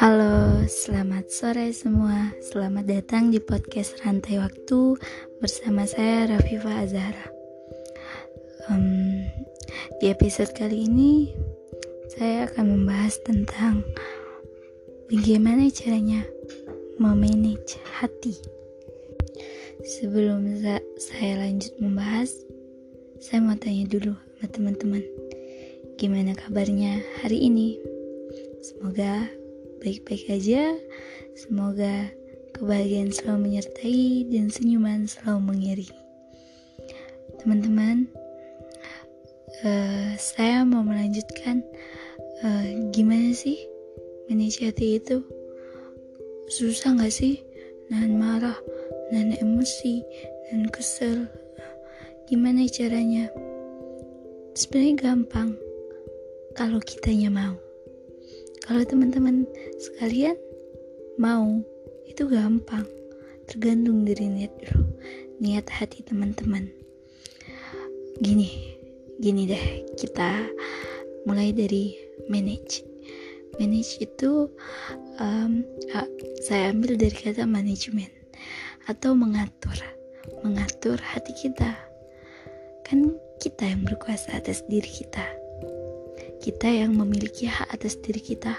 Halo, selamat sore semua. Selamat datang di podcast Rantai Waktu bersama saya Rafifa Azhara. Um, di episode kali ini, saya akan membahas tentang bagaimana caranya memanage hati. Sebelum saya lanjut membahas, saya mau tanya dulu sama teman-teman, gimana kabarnya hari ini? Semoga baik-baik aja. Semoga kebahagiaan selalu menyertai dan senyuman selalu mengiringi. Teman-teman, uh, saya mau melanjutkan uh, gimana sih manage hati itu? Susah gak sih? Nahan marah, nahan emosi, nahan kesel. Gimana caranya? Sebenarnya gampang kalau kitanya mau. Kalau teman-teman sekalian mau, itu gampang. Tergantung dari niat dulu, niat hati teman-teman. Gini, gini deh, kita mulai dari manage. Manage itu um, saya ambil dari kata manajemen atau mengatur, mengatur hati kita. Kan kita yang berkuasa atas diri kita kita yang memiliki hak atas diri kita.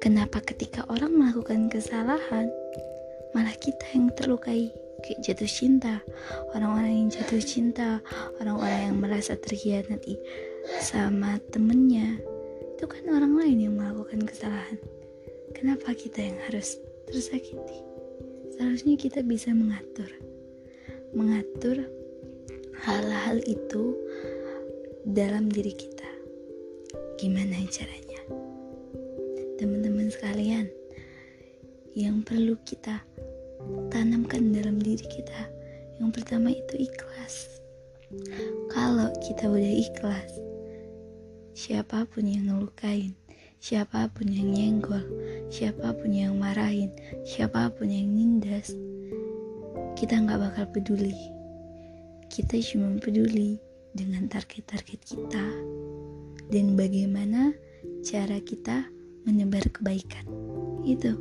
Kenapa ketika orang melakukan kesalahan, malah kita yang terlukai? Kayak jatuh cinta, orang-orang yang jatuh cinta, orang-orang yang merasa terhianati sama temennya, itu kan orang lain yang melakukan kesalahan. Kenapa kita yang harus tersakiti? Seharusnya kita bisa mengatur, mengatur hal-hal itu dalam diri kita. Gimana caranya? Teman-teman sekalian, yang perlu kita tanamkan dalam diri kita, yang pertama itu ikhlas. Kalau kita udah ikhlas, siapa pun yang ngelukain, siapa pun yang nyenggol, siapa pun yang marahin, siapa pun yang nindas, kita nggak bakal peduli. Kita cuma peduli dengan target-target kita dan bagaimana cara kita menyebar kebaikan. Itu.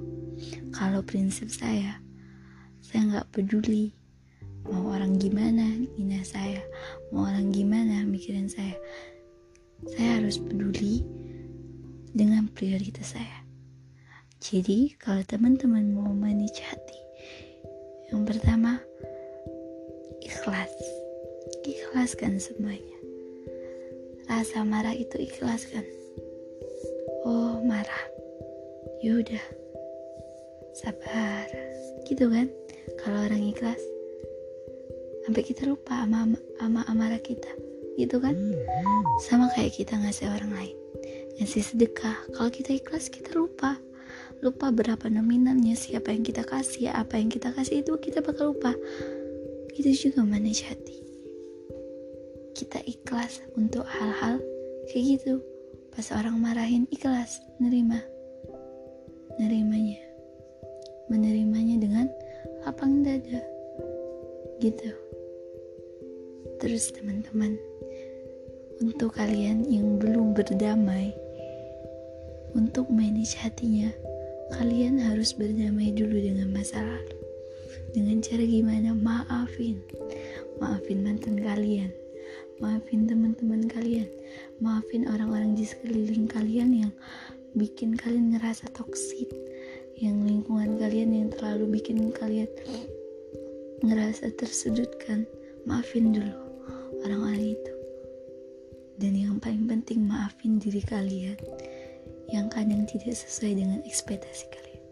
Kalau prinsip saya, saya nggak peduli mau orang gimana ina saya, mau orang gimana mikirin saya. Saya harus peduli dengan prioritas saya. Jadi kalau teman-teman mau hati, ikhlaskan semuanya. Rasa marah itu ikhlas kan oh marah. Yaudah sabar. Gitu kan? Kalau orang ikhlas. Sampai kita lupa sama, sama amarah kita. Gitu kan? Sama kayak kita ngasih orang lain. Ngasih sedekah. Kalau kita ikhlas kita lupa. Lupa berapa nominalnya siapa yang kita kasih apa yang kita kasih itu kita bakal lupa. Itu juga manage hati kita ikhlas untuk hal-hal kayak gitu. Pas orang marahin ikhlas nerima. Nerimanya. Menerimanya dengan lapang dada. Gitu. Terus teman-teman untuk kalian yang belum berdamai untuk manage hatinya kalian harus berdamai dulu dengan masa lalu. Dengan cara gimana? Maafin. Maafin mantan kalian maafin teman-teman kalian. Maafin orang-orang di sekeliling kalian yang bikin kalian ngerasa toksit yang lingkungan kalian yang terlalu bikin kalian ngerasa tersudutkan. Maafin dulu orang-orang itu. Dan yang paling penting maafin diri kalian. Yang kadang tidak sesuai dengan ekspektasi kalian.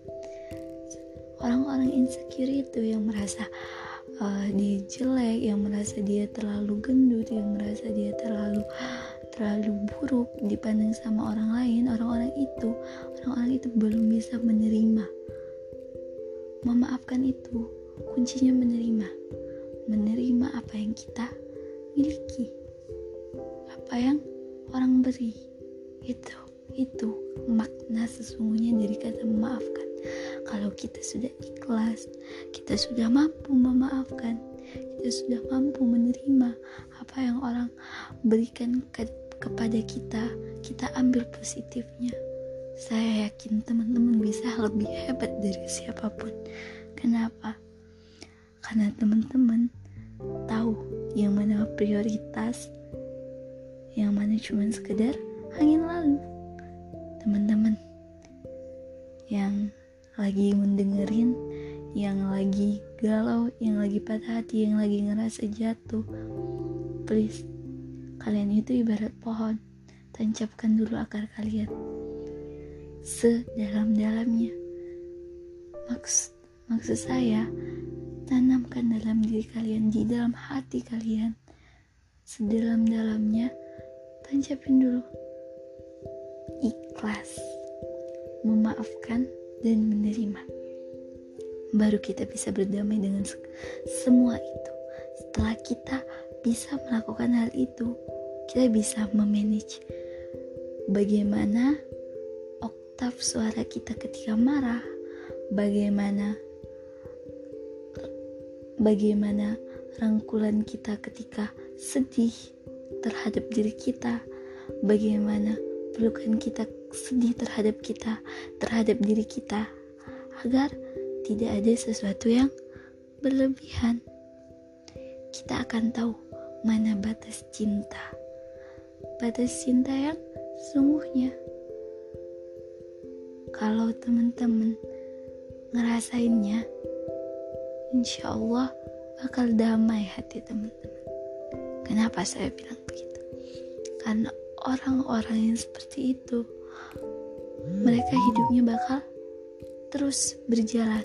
Orang-orang insecure itu yang merasa uh, dia jelek yang merasa dia terlalu gendut yang merasa dia terlalu terlalu buruk dipandang sama orang lain orang-orang itu orang-orang itu belum bisa menerima. Memaafkan itu kuncinya menerima. Menerima apa yang kita miliki. Apa yang orang beri. Itu itu makna sesungguhnya dari kata memaafkan kalau kita sudah ikhlas, kita sudah mampu memaafkan, kita sudah mampu menerima apa yang orang berikan ke kepada kita kita ambil positifnya. Saya yakin teman-teman bisa lebih hebat dari siapa pun. Kenapa? Karena teman-teman tahu yang mana prioritas yang mana cuma sekedar angin lalu. Teman-teman yang lagi mendengerin yang lagi galau yang lagi patah hati yang lagi ngerasa jatuh. Please kalian itu ibarat pohon. Tancapkan dulu akar kalian. Sedalam-dalamnya. Maksud maksud saya tanamkan dalam diri kalian di dalam hati kalian. Sedalam-dalamnya tancapin dulu. Ikhlas. Memaafkan dan menerima. Baru kita bisa berdamai dengan semua itu. Setelah kita bisa melakukan hal itu kita bisa memanage bagaimana oktav suara kita ketika marah bagaimana bagaimana rangkulan kita ketika sedih terhadap diri kita bagaimana pelukan kita sedih terhadap kita terhadap diri kita agar tidak ada sesuatu yang berlebihan. Kita akan tahu mana batas cinta. Batas cinta yang sungguhnya. Kalau teman-teman ngerasainnya, insya Allah bakal damai hati teman-teman. Kenapa saya bilang begitu? Karena orang-orang yang seperti itu, mereka hidupnya bakal terus berjalan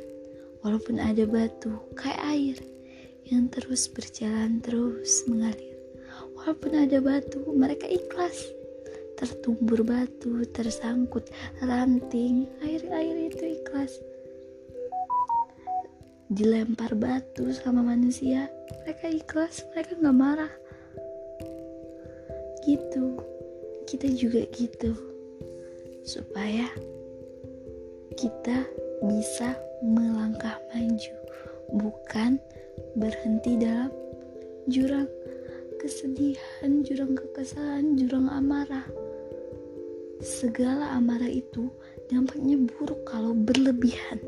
walaupun ada batu kayak air yang terus berjalan terus mengalir. Walaupun ada batu mereka ikhlas. Tertumbur batu tersangkut ranting air-air itu ikhlas. Dilempar batu sama manusia mereka ikhlas mereka nggak marah. Gitu. Kita juga gitu supaya kita bisa melangkah maju, bukan berhenti dalam jurang kesedihan, jurang kekesalan, jurang amarah. Segala amarah itu dampaknya buruk kalau berlebihan.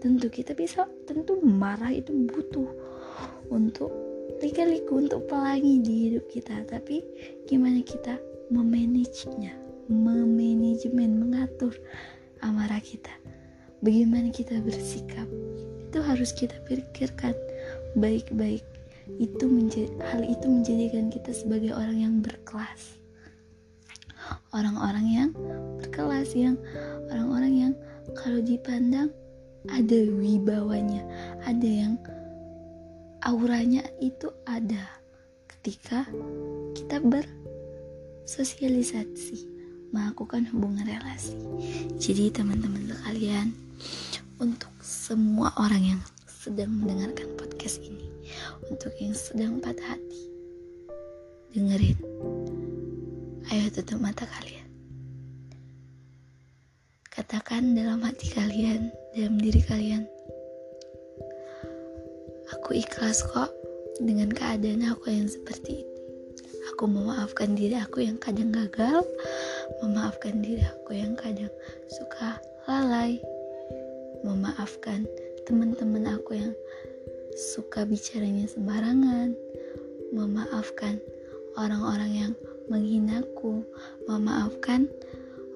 Tentu kita bisa, tentu marah itu butuh untuk lika-liku untuk pelangi di hidup kita. Tapi gimana kita memanagenya, memanajemen, mengatur amarah kita. Bagaimana kita bersikap itu harus kita pikirkan baik-baik. Itu menjadi hal itu menjadikan kita sebagai orang yang berkelas. Orang-orang yang berkelas yang orang-orang yang kalau dipandang ada wibawanya ada yang auranya itu ada. Ketika kita bersosialisasi melakukan hubungan relasi jadi teman-teman sekalian untuk semua orang yang sedang mendengarkan podcast ini, untuk yang sedang patah hati, dengerin. Ayo tutup mata kalian. Katakan dalam hati kalian, dalam diri kalian, aku ikhlas kok dengan keadaan aku yang seperti itu. Aku memaafkan diri aku yang kadang gagal, memaafkan diri aku yang kadang suka lalai, memaafkan teman-teman aku yang suka bicaranya sembarangan, memaafkan orang-orang yang menghinaku, memaafkan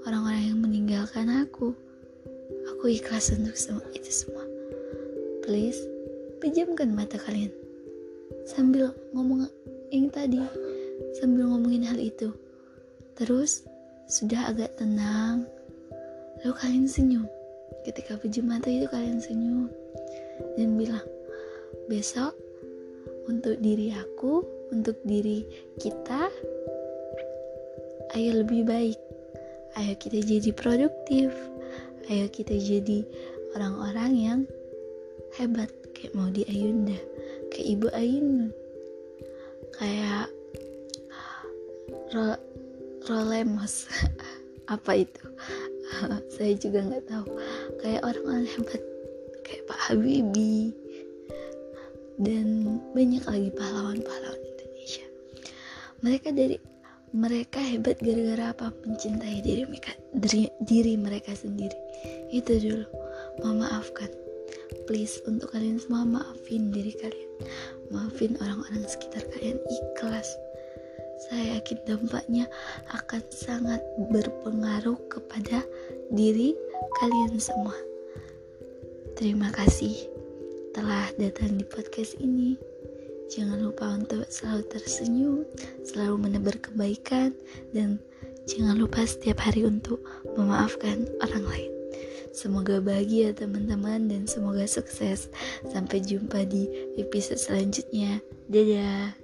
orang-orang yang meninggalkan aku. Aku ikhlas untuk semua itu semua. Please, pejamkan mata kalian sambil ngomong yang tadi, sambil ngomongin hal itu. Terus sudah agak tenang, lalu kalian senyum. Ketika pejam mata itu kalian senyum dan bilang, besok untuk diri aku, untuk diri kita, ayo lebih baik. Ayo kita jadi produktif. Ayo kita jadi orang-orang yang hebat kayak mau di Ayunda, kayak Ibu Ayun, kayak Rolemos. apa itu? Saya juga nggak tahu. Kayak orang-orang hebat kayak Pak Habibie. Dan banyak lagi pahlawan-pahlawan Indonesia. Mereka dari mereka hebat gara-gara apa? Mencintai diri mereka diri, diri mereka sendiri. Itu dulu. Memaafkan please untuk kalian semua maafin diri kalian. Maafin orang-orang sekitar kalian. Ikhlas saya yakin dampaknya akan sangat berpengaruh kepada diri kalian semua terima kasih telah datang di podcast ini Jangan lupa untuk selalu tersenyum, selalu menebar kebaikan, dan jangan lupa setiap hari untuk memaafkan orang lain. Semoga bahagia teman-teman dan semoga sukses. Sampai jumpa di episode selanjutnya. Dadah.